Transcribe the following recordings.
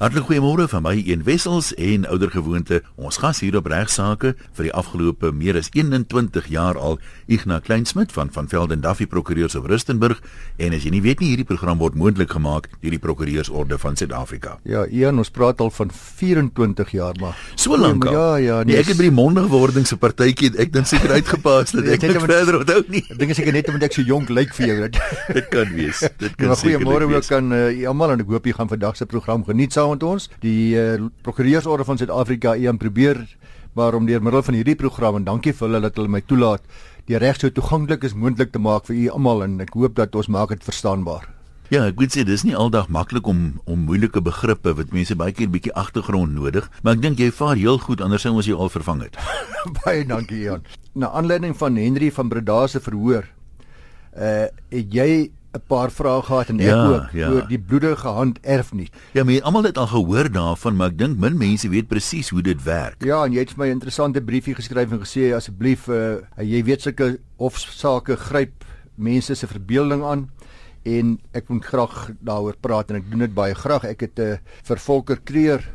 Hartlik goeiemôre van my een wessels en ouer gewoonte. Ons gas hier op regsaake vir die afgelope meer as 21 jaar al Ignas Kleinsmid van van Velden Duffy Prokureurs op Rustenburg en as jy nie weet nie hierdie program word moontlik gemaak deur die Prokureursorde van Suid-Afrika. Ja, Ian, ons praat al van 24 jaar maar. So lank al. Ja, ja, nee, ek het by die mondigwording se partytjie ek dink seker uitgepaas dat ek net verder onthou nie. Ek dink seker net omdat ek so jonk lyk vir jou dat dit kan wees. Dit kan ja, seker. Goeiemôre ook aan uh, almal en ek hoop jy gaan vandag se program geniet saam met ons. Die uh, Prokureursorde van Suid-Afrika een probeer maar om deur middel van hierdie program en dankie vir hulle dat hulle my toelaat die reg so toeganklik as moontlik te maak vir u almal en ek hoop dat ons maak dit verstaanbaar. Ja, ek weet sê dis nie aldag maklik om om moeilike begrippe wat mense baie keer 'n bietjie agtergrond nodig, maar ek dink jy vaar heel goed anders sou ons jou al vervang het. baie dankie Jan. Na aanleiding van Henry van Breda se verhoor, uh het jy 'n paar vrae gehad en ek ja, ook ja. oor die bloedige hand erf nie. Ja, maar almal het al gehoor daarvan, maar ek dink min mense weet presies hoe dit werk. Ja, en jy het vir my 'n interessante briefie geskryf en gesê asseblief uh, jy weet sulke hofsaake gryp mense se verbeelding aan en ek wil graag daaroor praat en ek doen dit baie graag. Ek het 'n uh, vir Volker Kreer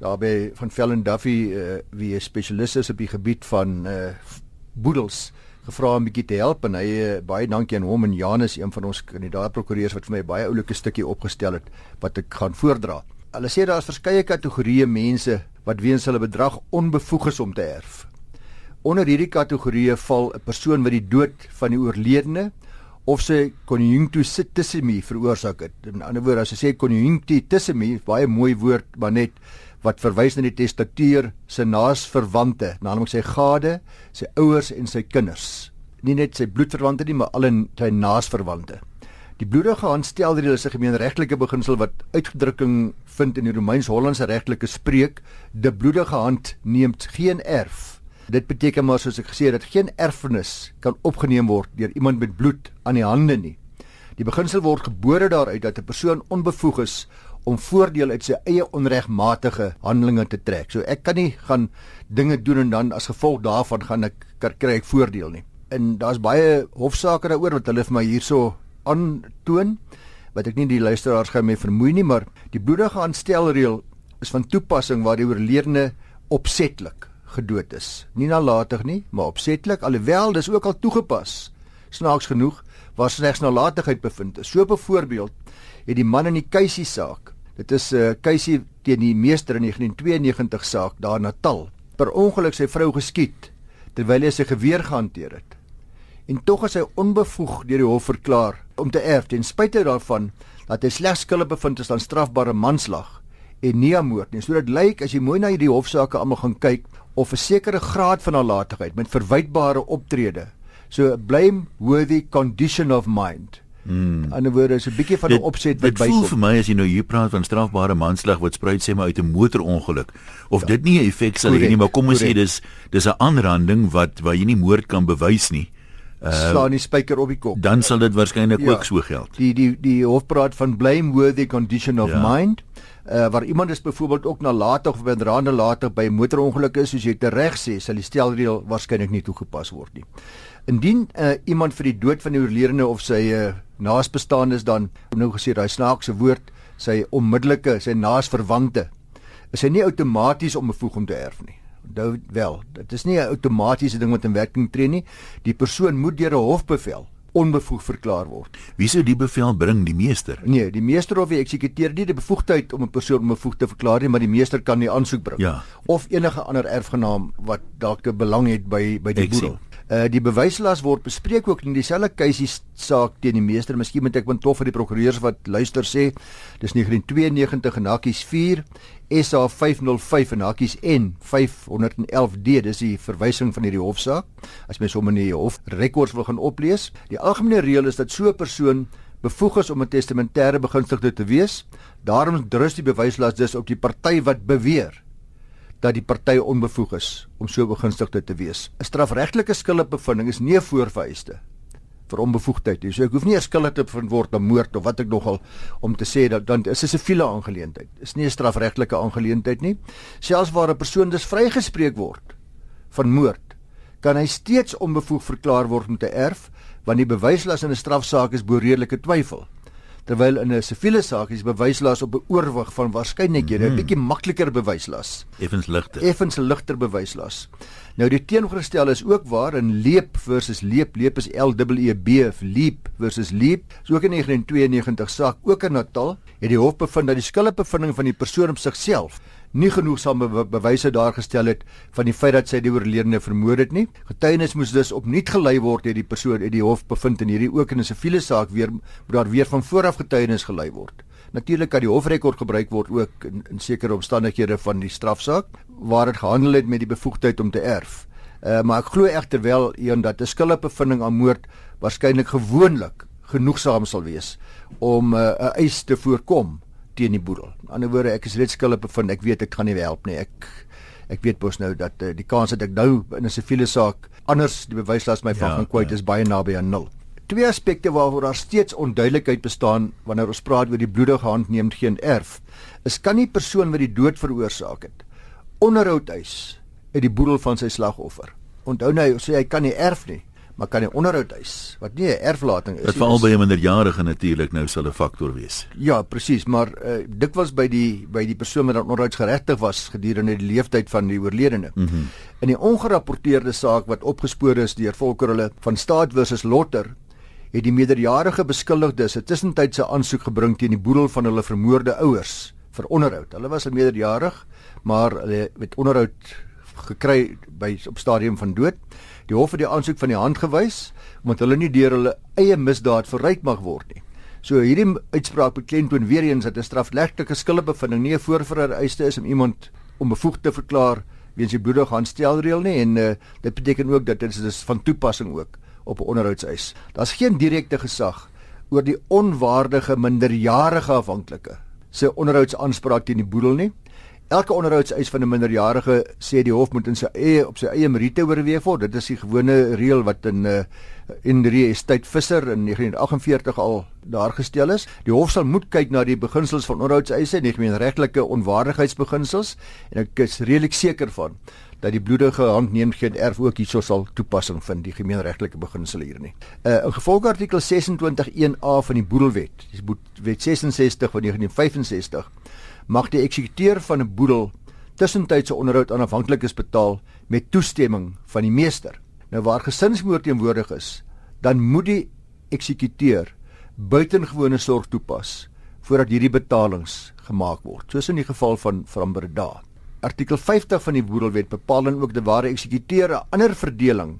daarby van Fellen Duffy uh, wie 'n spesialis is op die gebied van uh, boedels gevra om 'n bietjie te help en hy uh, baie dankie aan hom en Janus een van ons kandidaat prokureurs wat vir my baie oulike stukkie opgestel het wat ek gaan voordra. Hulle sê daar's verskeie kategorieë mense wat weens hulle bedrag onbevoeg is om te erf. Onder hierdie kategorieë val 'n persoon wat die dood van die oorledene of sy conjunctivisme veroorsaak het. In ander woorde, as jy sê conjunctivisme, baie mooi woord, maar net wat verwys na die testatuur se naasverwante, naamlik sy gade, sy ouers en sy kinders. Nie net sy bloedverwante nie, maar al in sy naasverwante. Die bloedige handstelreël is 'n gemeenregtelike beginsel wat uitdrukking vind in die Romeins-Hollandse regtelike spreek: "De bloedige hand neem geen erf." Dit beteken maar soos ek gesê het dat geen erfenis kan opgeneem word deur iemand met bloed aan die hande nie. Die beginsel word gebore daaruit dat 'n persoon onbevoeg is om voordeel uit sy eie onregmatige handelinge te trek. So ek kan nie gaan dinge doen en dan as gevolg daarvan gaan ek kry ek voordeel nie. En daar's baie hofsaake daaroor wat hulle vir my hierso aantoon wat ek nie die luisteraars gaan mee vermoei nie, maar die bloedige aanstelreël is van toepassing waar die oorledene opsetlik gedood is. Nie nalatig nie, maar opsetlik alhoewel dis ook al toegepas. Snaaks genoeg waar slegs nalatigheid bevind is. So byvoorbeeld het die man in die Keisie saak. Dit is 'n uh, Keisie teen die meester in 1992 saak daar in Natal. Per ongeluk sy vrou geskiet terwyl hy sy geweer gehanteer het. En tog is hy onbevoeg deur die hof verklaar om te erf ten spyte daarvan dat hy slegs skuldig bevind is aan strafbare manslag en nie aan moord nie. So dit lyk as jy mooi na hierdie hofsaake almal gaan kyk of 'n sekere graad van nalatigheid met verwytbare optrede. So blame worthy condition of mind Hmm. 'n woorde is 'n bietjie van 'n opset wat bykom. Dit voel vir my as jy nou hier praat van strafbare manslag wat spruit sê maar uit 'n motorongeluk of ja. dit nie 'n effek sal hê nie, maar kom ons sê dis dis 'n aanranding wat waar jy nie moord kan bewys nie. Uh, slaan die spyker op die kop. Dan sal dit waarskynlik ja, ook so geld. Die die die hof praat van blameworthy condition of ja. mind. Uh, waar iemand is byvoorbeeld ook nalatig of bedraande later by motorongeluk is soos jy te reg sê, sal die stelreël waarskynlik nie toegepas word nie. Indien uh, iemand vir die dood van die oorledene of sy uh, naasbestaandes dan nou gesê daai snaakse woord sy onmiddellike sy naasverwante is hy nie outomaties onbevoeg om te erf nie. Onthou wel, dit is nie 'n outomatiese ding wat in werking tree nie. Die persoon moet deur 'n hofbevel onbevoeg verklaar word. Wie sou die bevel bring, die meester? Nee, die meester of die eksekuteur nie die bevoegdheid om 'n persoon onbevoeg te verklaar nie, maar die meester kan die aansoek bring. Ja. Of enige ander erfgenaam wat dalk 'n belang het by by die boedel. Uh die bewyslas word bespreek ook in dieselfde keisie saak teen die meester. Miskien moet ek van tof vir die prokureurs wat luister sê. Dis 1992 en hakkies 4 SA 505 en hakkies N 511D. Dis die verwysing van hierdie hofsaak. As mens hom in die hof rekords wil gaan oplees, die algemene reël is dat so 'n persoon bevoeg is om 'n testamentêre begunstigde te wees. Daarom drus die bewyslas dus op die party wat beweer dat die party onbevoeg is om so begunstigde te wees. 'n Strafregtelike skuldbevinding is nie 'n voorvereiste vir onbevoegdheid nie. So ek hoef nie skuldig te bevind word aan moord of wat ek nogal om te sê dat dan is dit 'n siviele aangeleentheid. Is nie 'n strafregtelike aangeleentheid nie. Selfs waar 'n persoon dus vrygespreek word van moord, kan hy steeds onbevoeg verklaar word om te erf want die bewyslas in 'n strafsaak is bo redelike twyfel. Terwyl in 'n siviele saak is bewyslas op 'n oorwig van waarskynlikhede 'n mm -hmm. bietjie makliker bewyslas. Effens ligter. Effens ligter bewyslas. Nou die teenoorgestel is ook waar in leep versus leep, leep is L E B of leep versus leep. So ook in 1992 saak ook in Natal het die hof bevind dat die skuldbevinding van die persoon op sigself nie genoegsame be bewyse daar gestel het van die feit dat sy die oorledene vermoor het nie. Getuienis moes dus opnuut gelei word deur die persoon uit die hof bevind en hierdie ook in 'n siviele saak weer moet daar weer van vooraf getuienis gelei word. Natuurlik kan die hofrekord gebruik word ook in, in sekere omstandighede van die strafsaak waar dit gehandel het met die bevoegdheid om te erf. Uh, maar ek glo egter wel een dat 'n skuldbevinding aan moord waarskynlik gewoonlik genoegsaam sal wees om uh, 'n eis te voorkom teen die boedel. In ander woorde, ek is reeds skuldig bevind. Ek weet ek gaan nie help nie. Ek ek weet mos nou dat uh, die kans dat ek nou in 'n siviele saak anders die bewyslas my ja, van gaan kwyt ja. is baie naby aan nul. Twee aspekte waaroor daar steeds onduidelikheid bestaan wanneer ons praat oor die bloedige hand neem geen erf, is kan nie persoon wat die dood veroorsaak het onderhoud eis uit die boedel van sy slagoffer. Onthou nou, sê hy kan nie erf nie maar kan hy onderhoud eis wat nie 'n erflating is nie. Dit veral by 'n minderjarige natuurlik nou sal 'n faktor wees. Ja, presies, maar uh, dit was by die by die persoon wat onderhoudsgeregtig was gedurende die leeftyd van die oorledene. Mm -hmm. In die ongerapporteerde saak wat opgespoor is deur Volker hulle van Staat versus Lotter het die minderjarige beskuldigdes 'n tussentydse aansoek gebring teen die boedel van hulle vermoorde ouers vir onderhoud. Hulle was al minderjarig, maar hulle het onderhoud gekry by op stadium van dood. Die hof het die aansoek van die hand gewys omdat hulle nie deur hulle eie misdaad verryk mag word nie. So hierdie uitspraak beklemtoon weer eens dat 'n strafregtelike skuldbevinding nie 'n voorvereiste is om iemand onbevoegd te verklaar weens die bloedige handstelreël nie en uh, dit beteken ook dat dit is van toepassing ook op 'n onderhoudseis. Daar's geen direkte gesag oor die onwaardige minderjarige afhanklike se onderhoudsaanspraak teen die boedel nie. Elke onderhoudseis van 'n minderjarige sê die hof moet in sy eie op sy eie meriete oorweeg word. Dit is die gewone reël wat in uh, in die estate Visser in 1948 al daar gestel is. Die hof sal moet kyk na die beginsels van onderhoudseise, nie gemeenregtelike onwaardigheidsbeginsels en ek is redelik seker van dat die bloedige hand neem geen erf ook hierso sal toepassing vind die gemeenregtelike beginsel hier nie. Uh in gevolg artikel 26.1a van die Boedelwet, dis wet 66 van 1965 mag die eksekuteur van 'n boedel tussentydse onderhoud aan afhanklikes betaal met toestemming van die meester. Nou waar gesinsmoord teenwoordig is, dan moet die eksekuteur buitengewone sorg toepas voordat hierdie betalings gemaak word, soos in die geval van van Breda. Artikel 50 van die Boedelwet bepaal dan ook dat waar 'n eksekuteur 'n ander verdeling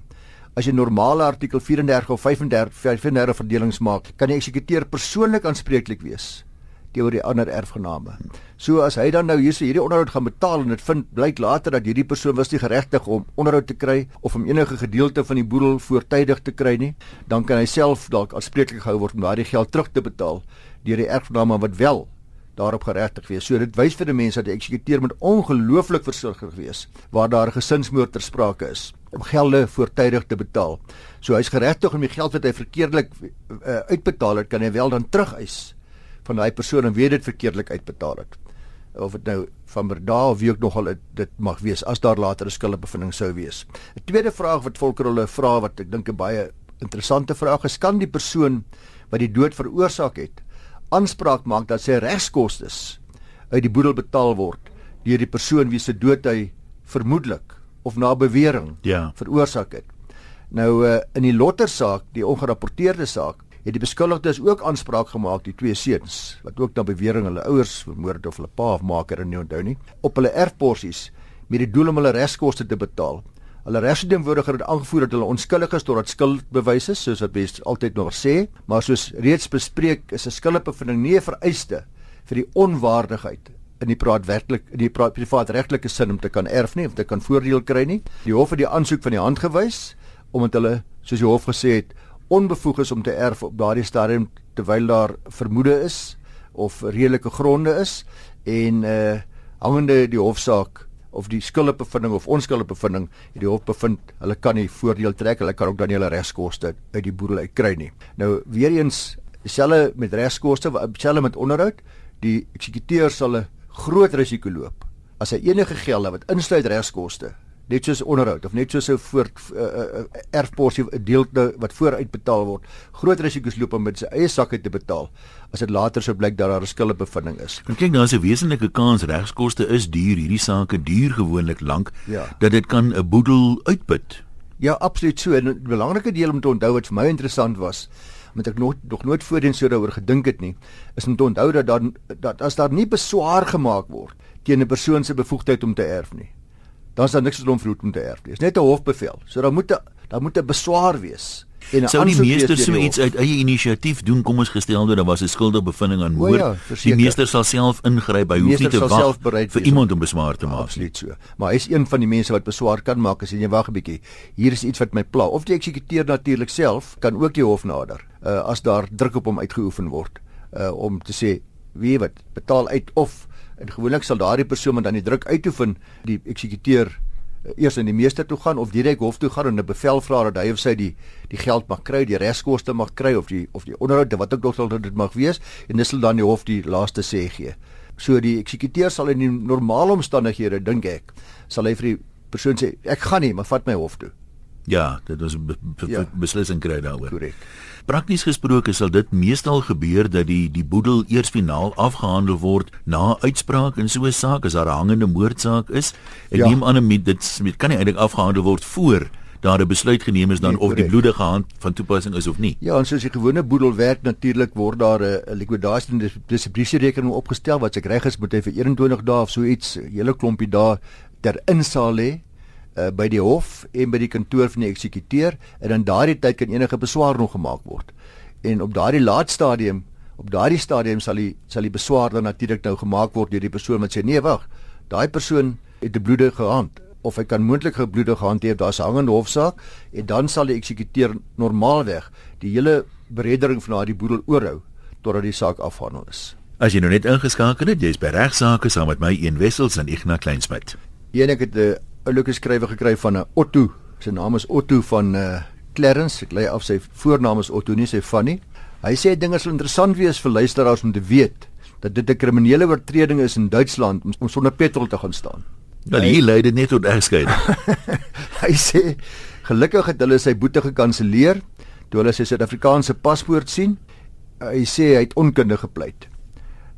as jy normale artikel 34 of 35 35 verdelings maak, kan die eksekuteur persoonlik aanspreeklik wees teenoor die ander erfgename. So as hy dan nou hier sê hierdie onderhoud gaan betaal en dit vind blyk later dat hierdie persoon was nie geregtig om onderhoud te kry of om enige gedeelte van die boedel voortydig te kry nie, dan kan hy self dalk aanspreeklik gehou word om daardie geld terug te betaal deur die erfgename wat wel daarop geregtig wees. So dit wys vir die mense dat die eksekuteur moet ongelooflik versigtig wees waar daar gesinsmoord ter sprake is om gelde voortydig te betaal. So hy's geregtig om die geld wat hy verkeerdelik uh, uitbetaal het, kan hy wel dan terugeis van daai persoon en weet dit verkeerdelik uitbetaal het of dit nou van Berda of wie ook nogal dit, dit mag wees as daar later 'n skuldbevinding sou wees. 'n Tweede vraag wat Volker hulle vra wat ek dink 'n baie interessante vraag is, kan die persoon wat die dood veroorsaak het aanspraak maak dat sy regskoste uit die boedel betaal word deur die persoon wie se dood hy vermoedelik of na bewering ja. veroorsaak het. Nou uh, in die Lotter saak, die ongerapporteerde saak, het die beskuldigdes ook aanspraak gemaak die twee seuns wat ook na bewering hulle ouers vermoord of hulle pa of maker en nie onthou nie op hulle erfporsies met die doel om hulle regskoste te betaal. Hulle regsdienwoordiger het aangevoer dat hulle onskuldig is totdat skuld bewys is soos wat bes altyd nog sê, maar soos reeds bespreek is 'n skuldbevinding nie 'n vereiste vir die onwaardigheid in die praat werklik in die praat privaat regtelike sin om te kan erf nie of te kan voordeel kry nie. Die hof het die aansoek van die hand gewys omdat hulle soos die hof gesê het onbevoeg is om te erf op daardie stadium terwyl daar vermoede is of redelike gronde is en uh hangende die hofsaak of die skuldbevinding of onskuldbevinding het die hof bevind hulle kan nie voordeel trek hulle kan ook dan hulle regskoste uit die boedel uit kry nie. Nou weer eens dieselfde met regskoste dieselfde met onderhoud die eksekuteur sal 'n groot risiko loop. As hy enige gelde wat insluit regskoste net soos onderhoud of net soos 'n voort uh, uh, erfporsie 'n deelte wat vooruitbetaal word, groot risiko's loop om met sy eie sakke te betaal as dit later sou blyk dat daar 'n skuldbevinding is. En kyk, daar's 'n wesenlike kans regskoste is duur, hierdie sake duur gewoonlik lank ja. dat dit kan 'n boedel uitput. Ja, absoluut so. En 'n belangrike deel om te onthou wat vir my interessant was, want ek nog nog nooit voorheen so daaroor gedink het nie, is om te onthou dat dan dat as daar nie beswaar gemaak word teen 'n persoon se bevoegdheid om te erf nie, dan is daar niks om vir hom te erf nie. Dit is net 'n hofbevel. So dan moet 'n dan moet 'n beswaar wees. En sou die meester so iets uit eie inisiatief doen kom ons gestel dat daar was 'n skuldige bevinding aan moord. Ja, die meester sal self ingryp. Hy hoef nie te wag vir iemand om beswaar te maak. Absoluut so. Maar hy is een van die mense wat beswaar kan maak as jy wag 'n bietjie. Hier is iets wat my pla. Of die eksekuteur natuurlik self kan ook die hof nader. Uh, as daar druk op hom uitgeoefen word uh, om te sê wie wat betaal uit of en gewoonlik sal daardie persoon wat dan die druk uitoefen die eksekuteur Eh, eers in die meester toe gaan of direk hof toe gaan en 'n bevel vra dat hy of sy die die geld mag kry, die reskoste mag kry of die of die onderhoud wat ook nog dit mag wees en dis sal dan die hof die laaste sê gee. So die eksekuteur sal in die normale omstandighede dink ek sal hy vir die persoon sê ek gaan nie, maar vat my hof toe. Ja, dit 'n be be ja. beslissing kry daaroor. Korrek. Prakties gesproke sal dit meestal gebeur dat die die boedel eers finaal afgehandel word na uitspraak in so 'n saak as daar 'n hangende moordsaak is. Ek ja. neem aan dit dit kan nie eintlik afgehandel word voor daar 'n besluit geneem is dan nee, of die bloedige hand van toepassing is of nie. Ja, en soos die gewone boedel werk natuurlik word daar 'n liquidasie en distribusie rekening opgestel wat ek reg is moet hy vir 21 dae of so iets hele klompie dae ter insaal lê uh, by die hof en by die kantoor van die eksekuteur en dan daardie tyd kan enige beswaar nog gemaak word. En op daardie laat stadium, op daardie stadium sal die sal die beswaar dan natuurlik nou gemaak word deur die persoon wat sê nee wag, daai persoon het 'n bloedige hand of hy kan moontlik hand hê, daar's 'n hangende hofsaak en dan sal die eksekuteur normaalweg die hele bereddering van daardie boedel oorhou totdat die saak afhandel is. As jy nou net ingeskakel het, jy's by regsaake saam met my een wessels en Ignas Kleinsmid. Een ek het 'n uh, 'n leuke skrywe gekry van 'n Otto. Sy naam is Otto van uh Clarence. Ek lê af sy voornaam is Otto, nie sy van nie. Hy sê dinge sal interessant wees vir luisteraars om te weet dat dit 'n kriminele oortreding is in Duitsland om, om sonder petrol te gaan staan. Wel hier lê dit net tot egskeiding. hy sê gelukkig het hulle sy boete gekanselleer toe hulle sy Suid-Afrikaanse paspoort sien. Hy sê hy het onkundig gepleit.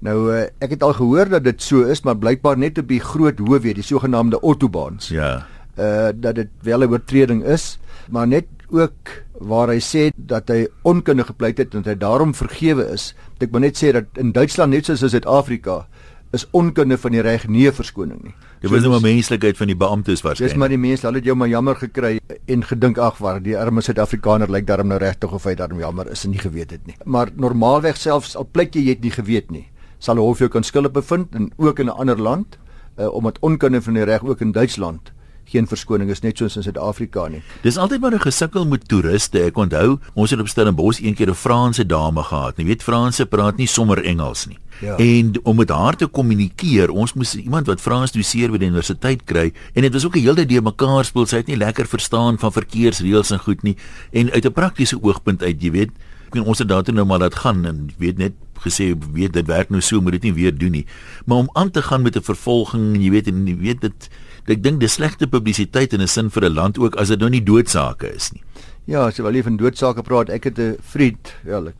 Nou uh, ek het al gehoor dat dit so is, maar blykbaar net op die groot hoofweg, die sogenaamde autobahns. Ja. Uh dat dit wel 'n oortreding is, maar net ook waar hy sê dat hy onkundig gepleit het en hy daarom vergewe is. Ek moet net sê dat in Duitsland net soos in Suid-Afrika is onkunde van die reg nie 'n verskoning nie. Dit was so, nou maar menslikheid van die beamptes waarskynlik. Dis maar die mense, hulle het jou maar jammer gekry en gedink ag, waar die arme Suid-Afrikaner lyk daarom nou regtig of hy daarom jammer is en nie geweet het nie. Maar normaalweg selfs al pleit jy jy het nie geweet nie sal 'n hof jou kan skuldig bevind en ook in 'n ander land uh, omdat onkunde van die reg ook in Duitsland geen verskoning is net soos in Suid-Afrika nie. Dis altyd maar 'n gesukkel met toeriste. Ek onthou, ons het op Stellenbosch eendag 'n Franse dame gehad. Jy weet Franse praat nie sommer Engels nie. Ja. En om met haar te kommunikeer, ons moes iemand wat Frans doseer by die universiteit kry en dit was ook 'n hele deur mekaar speel. Sy het nie lekker verstaan van verkeersreëls en goed nie. En uit 'n praktiese oogpunt uit, jy weet, ek weet ons het daartoe nou maar laat gaan en weet net gesê weet dit werk nou so moet dit nie weer doen nie. Maar om aan te gaan met 'n vervolging jy weet en jy weet dit ek dink dis slegte publisiteit in 'n sin vir 'n land ook as dit nou nie doodsake is nie. Ja as jy wel van doodsake praat ek het 'n vriend ja ek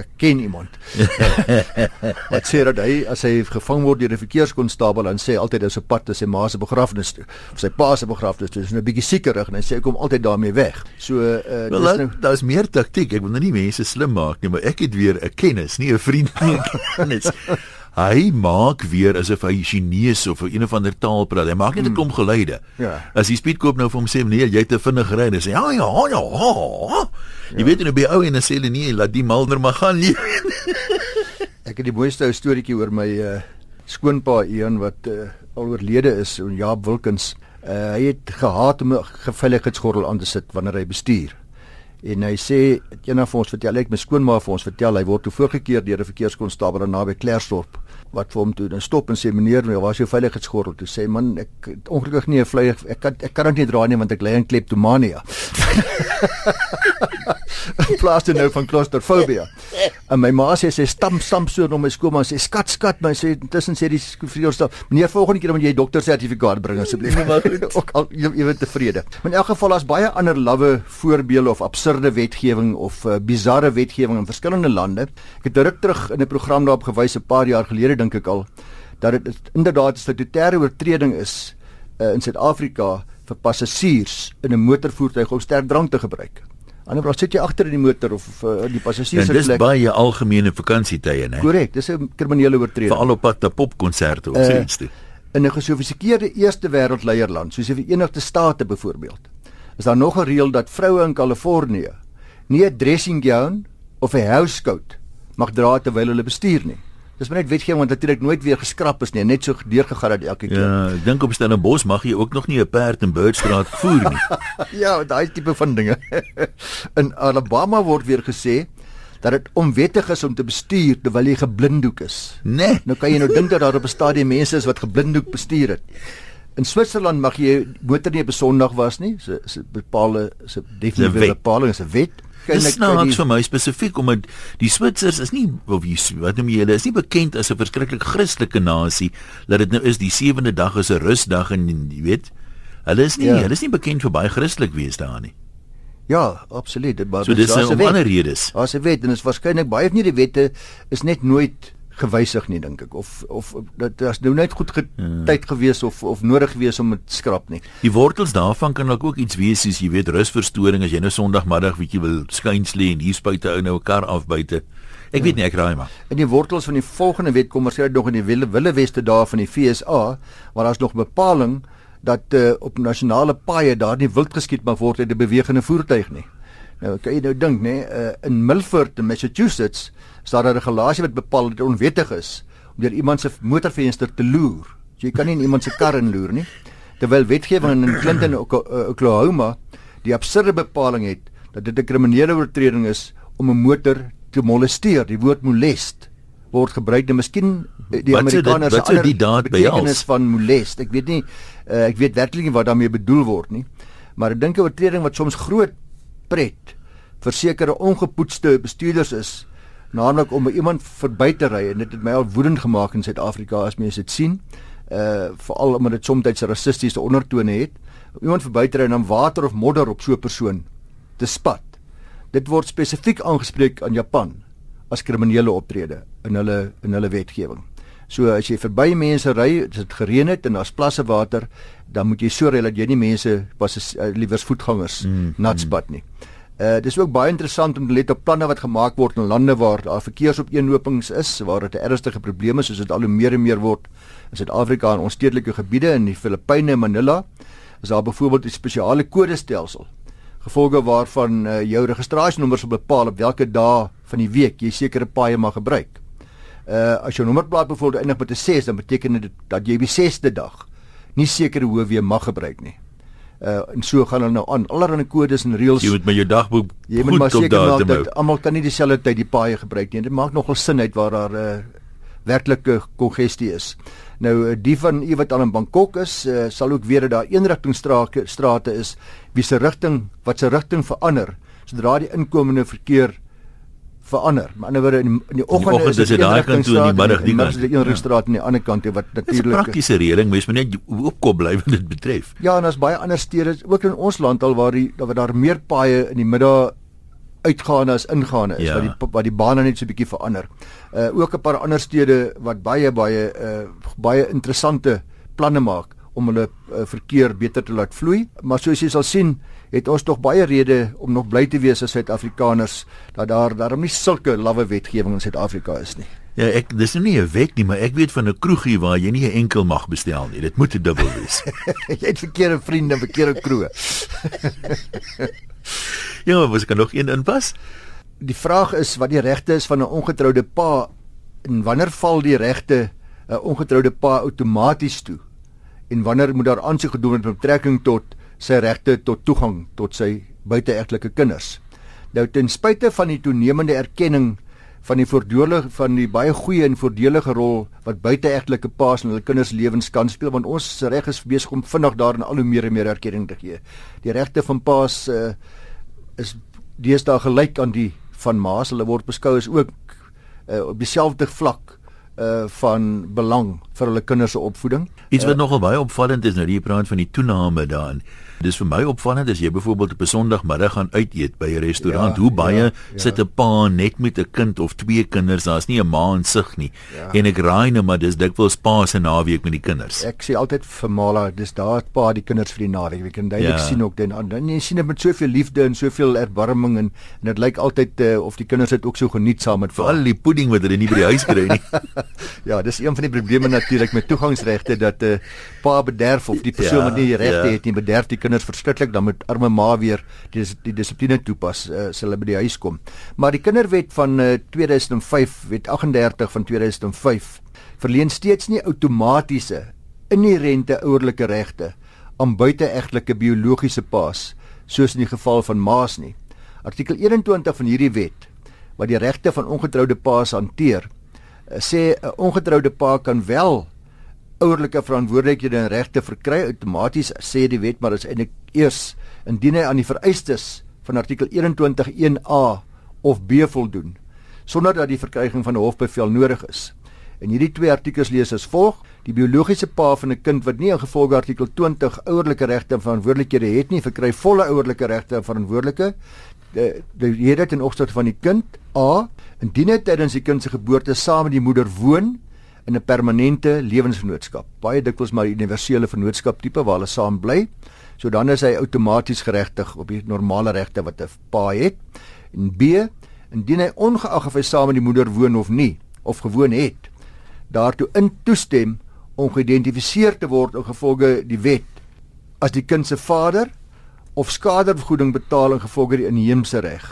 ek ken iemand. Wat sê dat hy as hy gevang word deur 'n verkeerskonstabel dan sê altyd dis 'n pad te sy ma se begrafnis toe of sy pa se begrafnis toe. Dis 'n nou bietjie sekerig en hy sê hy kom altyd daarmee weg. So uh, dis well, nou daar's meer taktiek. Ek wil nou nie mense slim maak nie, maar ek het weer 'n kennis, nie 'n vriend nie. kennis. Hy maak weer asof hy Chinese of een of ander taal praat. Hy maak net 'n hmm. klomp geluide. Ja. As hy speedkoop nou vir hom sê nee, jy te vinnig ry. Hy sê ja ja ja. ja. Jy ja. weet nou by ou en dan sê hulle nee, laat die malner maar gaan ek het die mooiste ou storieetjie oor my uh, skoonpa een wat uh, al oorlede is, en Jaap Wilkens. Uh, hy het gehaat om 'n veiligheidsgordel aan te sit wanneer hy bestuur. En hy sê eendag vir ons vertel ek my skoonma vir ons vertel hy word toe voorgekeer deur 'n verkeerskonstabel naby Klersdorp wat vir hom toe dan stop en sê meneer, waar is jou veiligheidsgordel? Toe sê man, ek ongelukkig nie 'n veilig ek kan ek kan dit nie dra nie want ek ly aan kleptomania. plaas toe nou van claustrofobia. En my ma sê sy stamp stamp so om my skoonma sê skat skat my sê intussen sê die skoolvriendskap meneer volgende keer moet jy dokter sertifikaat bring asseblief. Nee, ook al jy, weet tevrede. Maar in elk geval daar's baie ander lawwe voorbeelde of absurde wetgewing of uh, bizarre wetgewing in verskillende lande. Ek het ruk terug in 'n program daarop gewys 'n paar jaar gelede dink ek al dat dit inderdaad 'n statutêre oortreding is uh, in Suid-Afrika vir passasiers in 'n motorvoertuig om sterk drank te gebruik. Ander bras sit jy agter in die motor of uh, die passasiers se plek. Dis baie algemene vakansietye, né? Korrek, dis 'n kriminele oortreding. Veral op pad na popkonserte of uh, so iets toe. In 'n gesofistikeerde eerste wêreldleierland, soos die Verenigde State byvoorbeeld, is daar nog 'n reël dat vroue in Kalifornië nie 'n dressing gown of 'n house coat mag dra terwyl hulle bestuur nie. Dis maar net wetgewing want natuurlik nooit weer geskraap is nie, net so deurgegaan dat elke keer. Ja, ek dink op Stellenbosch mag jy ook nog nie 'n perd in Birdstraat voer nie. ja, daai tipe van dinge. in Alabama word weer gesê dat dit onwettig is om te bestuur terwyl jy geblinddoek is. Nee. Nou kan jy nou dink dat daar op 'n stadium mense is wat geblinddoek bestuur het. In Switserland mag jy motor nie op 'n Sondag was nie. So so bepaalde so definitiewe bepaling is 'n wet waarskynlik nou niks vir my spesifiek omdat die Switsers is nie of jy wat noem jy hulle is nie bekend as 'n verskriklik Christelike nasie dat dit nou is die sewende dag is 'n rusdag en jy weet hulle is nie ja. hulle is nie bekend vir baie Christelik wees daar nie Ja, absoluut. Dit maar so dis 'n ander rede. As jy weet, en dit is waarskynlik baie van die wette is net nooit gewysig nie dink ek of of dit is nou net goed hmm. tyd gewees of of nodig gewees om dit skrap nie. Die wortels daarvan kan ook iets wees soos jy weet rusverstoring as jy nou Sondagmiddag bietjie wil skuins lê en hier spuite ou nou 'n kar af buite. Ek weet nie ek raai maar. In die wortels van die volgende wet kom sê nog in die wille wille weste daar van die FSA waar daar's nog bepaling dat uh, op nasionale paaie daar nie wild geskiet mag word uit 'n bewegende voertuig nie. Nou kan jy nou dink nê, uh, in Milford in Massachusetts is daar 'n regulasie wat bepaal dat dit onwettig is om deur iemand se motorvenster te loer. So jy kan nie in iemand se kar inloer nie. Terwyl wetgewing in Clinton eh, Oklahoma die absurde bepaling het dat dit 'n kriminele oortreding is om 'n motor te molesteer. Die woord molest word gebruik en miskien eh, die Amerikaners wat die daad betekenis van molest. Ek weet nie uh, ek weet werklik nie wat daarmee bedoel word nie. Maar ek dink 'n oortreding wat soms groot pret vir sekere ongepoetste bestuurders is naamlik om by iemand verby te ry en dit het my al woedend gemaak in Suid-Afrika as mense dit sien. Uh veral omdat dit soms rassistiese ondertone het. Iemand verby te ry en dan water of modder op so 'n persoon te spat. Dit word spesifiek aangespreek aan Japan as kriminele optrede in hulle in hulle wetgewing. So as jy verby mense ry as dit gereën het en daar's plasse water dan moet jy so ry dat jy nie mense pas uh, liewers voetgangers mm, nat spat nie. mm. Uh dis ook baie interessant om te let op planne wat gemaak word in lande waar daar verkeersopeenhopings is, waar dit 'n ernstige probleem is soos dit al hoe meer en meer word in Suid-Afrika en ons stedelike gebiede in die Filippyne en Manila. Is daar byvoorbeeld 'n spesiale kodestelsel gevolge waarvan uh, jou registrasienommer sal bepaal op watter dae van die week jy sekere paaie mag gebruik. Uh as jou nommerplaat byvoorbeeld eindig met 'n 6, dan beteken dit dat jy die 6de dag nie sekere hoofweë mag gebruik nie uh, en so gaan hulle nou aan. Allerlei kodes en reëls. Jy moet met jou dagboek jy moet maar seker maak dat almal kan nie dieselfde tyd die paaie gebruik nie. Dit maak nogal sin uit waar daar 'n uh, werklike kongestie is. Nou uh, die van u wat aan in Bangkok is uh, sal ook weet dat daar eenrigtingstrate strate is wie se rigting wat se rigting verander sodra die inkomende verkeer verander. Maar ander woorde in, in die oggend is dit daai kant toe en die middag die kant. Die een straat aan die ander kant wat natuurlik 'n praktiese reëling, mens moet net opkop bly wat dit betref. Ja, en daar's baie ander stede ook in ons land al waar die waar daar meer paaie in die middag uitgaande as ingaande is ja. wat die wat die bane net so 'n bietjie verander. Uh ook 'n paar ander stede wat baie baie uh baie interessante planne maak om hulle uh, verkeer beter te laat vloei. Maar soos jy sal sien, het ons tog baie redes om nog bly te wees as Suid-Afrikaners dat daar daarom nie sulke lawwe wetgewing in Suid-Afrika is nie. Ja, ek dis nou nie 'n wet nie, maar ek weet van 'n kroegie waar jy nie 'n enkel mag bestel nie. Dit moet 'n dubbel wees. jy het verkeerde vriende, verkeerde kroeg. ja, maar was ek nog een inpas? Die vraag is wat die regte is van 'n ongetroude pa en wanneer val die regte 'n ongetroude pa outomaties toe? En wanneer moet daar aansoek gedoen word met betrekking tot sy regte tot toegang tot sy buiteegtelike kinders. Nou ten spyte van die toenemende erkenning van die voordele van die baie goeie en voordelige rol wat buiteegtelike paas in hulle kinders lewens kan speel want ons reg is besig om vinnig daarin al hoe meer en meer erkenning te gee. Die regte van paas uh, is deesdae gelyk aan die van maas. Hulle word beskou as ook uh, op dieselfde vlak uh van belang vir hulle kinders se opvoeding. Iets wat uh, nogal baie opvallend is nou die praat van die toename daarin. Dis vir my opvallend as jy byvoorbeeld op 'n Sondagmiddag gaan uit eet by 'n restaurant, ja, hoe baie ja, ja. sit 'n pa net met 'n kind of twee kinders, daar's nie 'n ma in sig nie. Ja. En ek raai nou maar dis dikwels pa se naweek met die kinders. Ek sê altyd vir Mala, dis daar pa die kinders vir die naweek. Jy kan duidelik ja. sien ook dan dan jy sien dit met soveel liefde en soveel erbarming en en dit lyk altyd uh, of die kinders dit ook so geniet saam met veral die pudding wat hulle nie by die huis kry nie. ja, dis een van die probleme natuurlik met toegangsregte dat 'n uh, eh, pa bederf of die persoon ja, wat nie die regte ja. het nie bederf die kinders verskriklik dan moet arme ma weer die die dissipline toepas uh, as hulle by die huis kom. Maar die kinderwet van uh, eh, 2005, wet 38 van 2005 verleen steeds nie outomatiese inherente ouerlike regte aan buiteegtelike biologiese paas soos in die geval van maas nie. Artikel 21 van hierdie wet wat die regte van ongetroude paas hanteer, uh, sê 'n ongetroude pa kan wel ouerlike verantwoordelikhede en regte verkry outomaties sê die wet maar dit is eintlik eers indien hy aan die vereistes van artikel 211A of B voldoen sonder dat die verkryging van 'n hofbevel nodig is. En hierdie twee artikels lees as volg: Die biologiese pa van 'n kind wat nie ingevolge artikel 20 ouerlike regte en verantwoordelikhede het nie, verkry volle ouerlike regte en verantwoordelike die die hierde ten opsigte van die kind A indien hy tydens die kind se geboorte saam met die moeder woon in 'n permanente lewensvennootskap. Baie dikwels maar universele vennootskap tipe waar hulle saam bly. So dan is hy outomaties geregtig op die normale regte wat 'n pa het. En B, indien hy ongeag of hy saam met die moeder woon of nie of gewoon het, daartoe in toestem om geïdentifiseer te word in gevolge die wet as die kind se vader of skadevergoeding betaal in gevolge die inheemse reg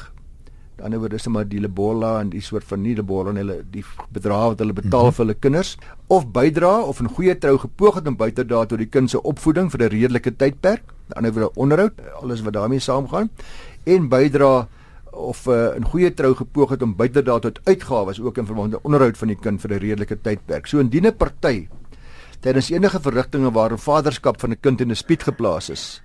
aan die ander woord is dit maar die lebola en die soort van nie lebola en hulle die bedrag wat hulle betaal mm -hmm. vir hulle kinders of bydra of 'n goeie trou gepoog het om buite daad tot die kind se opvoeding vir 'n redelike tydperk aan die ander woord onderhoud alles wat daarmee saamgaan en bydra of uh, 'n goeie trou gepoog het om buite daad tot uitgawes ook in verband met onderhoud van die kind vir 'n redelike tydperk so indien 'n party tydens enige verrigtinge waar 'n vaderskap van 'n kind in 'n spiet geplaas is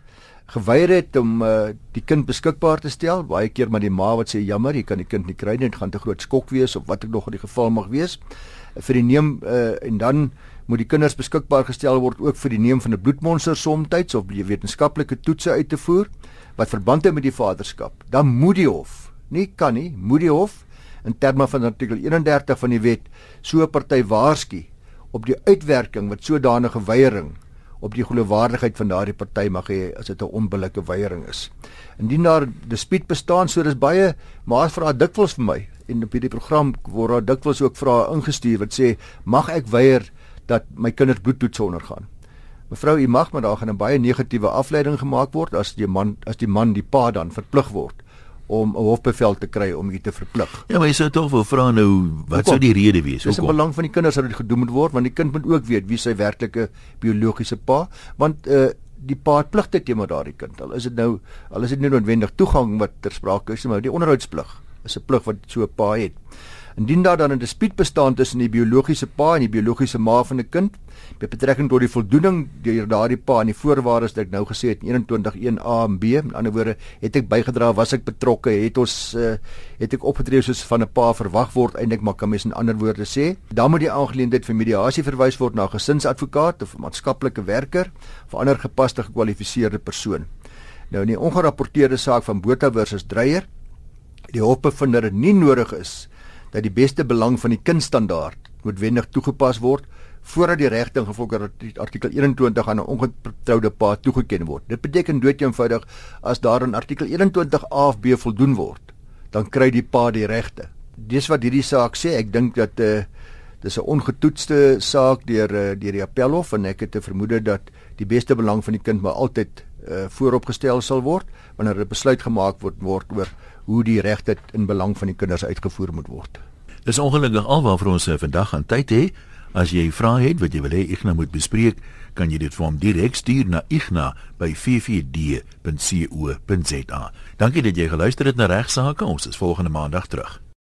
geweier het om uh, die kind beskikbaar te stel. Baie keer maar die ma wat sê jammer, jy kan die kind nie kry nie, dit gaan te groot skok wees of wat ek nog in die geval mag wees. Vir die neem uh, en dan moet die kinders beskikbaar gestel word ook vir die neem van 'n bloedmonster soms of die wetenskaplike toetse uit te voer wat verband het met die vaderskap. Dan moet die hof, nie kan nie, moet die hof in terme van artikel 31 van die wet so 'n party waarsku op die uitwerking wat sodanige weiering op die geloofwaardigheid van daardie party mag hê as dit 'n onbillike weiering is. Indien daar dispuut bestaan, so dis baie maar vra dikwels vir my en op hierdie program word daar dikwels ook vrae ingestuur wat sê mag ek weier dat my kinders bloedtoets ondergaan. Mevrou, u mag maar daar gaan 'n baie negatiewe afleiding gemaak word as die man as die man die pa dan verplig word om 'n hofbevel te kry om u te verplig. Ja, maar jy sou tog wil vra nou wat sou die rede wees? Dis in belang van die kinders dat dit gedoen moet word want die kind moet ook weet wie sy werklike biologiese pa want uh die pa het pligte teenoor daardie kind. Al is dit nou al is dit nie noodwendig toegang wat ter sprake is maar die onderhoudsplig is 'n plig wat so 'n pa het. Indien daar dan 'n dispuut bestaan tussen die biologiese pa en die biologiese ma van 'n kind, met betrekking tot die voldoening deur daardie pa aan die voorwaardes wat ek nou gesê het 211A en B, in ander woorde, het ek bygedra, was ek betrokke, het ons uh, het ek opgetree soos van 'n pa verwag word eintlik maar kan mens in ander woorde sê, dan moet die aangeleentheid vir mediasie verwys word na 'n gesinsadvokaat of 'n maatskaplike werker of ander gepaste gekwalifiseerde persoon. Nou in die ongerapporteerde saak van Botha versus Dreyer, die hof bevind dat dit nie nodig is dat die beste belang van die kindstandaard noodwendig toegepas word voordat die regte ingevolge artikel 21 aan 'n ongetroude pa toegeken word. Dit beteken dood eenvoudig as daar in artikel 21 A of B voldoen word, dan kry die pa die regte. Dis wat hierdie saak sê. Ek dink dat uh, dis 'n ongetoetste saak deur uh, deur die appelhof en ek het te vermoed dat die beste belang van die kind maar altyd uh, vooropgestel sal word wanneer 'n besluit gemaak word word oor hoe die regte in belang van die kinders uitgevoer moet word. Dis ongelukkig alwaar vir ons vandag aan tyd hê. As jy vrae het wat jy wil hê nou moet bespreek, kan jy dit vir hom direk stuur na igna@ffd.co.za. Dankie dat jy geluister het na regsaake. Ons is volgende maandag terug.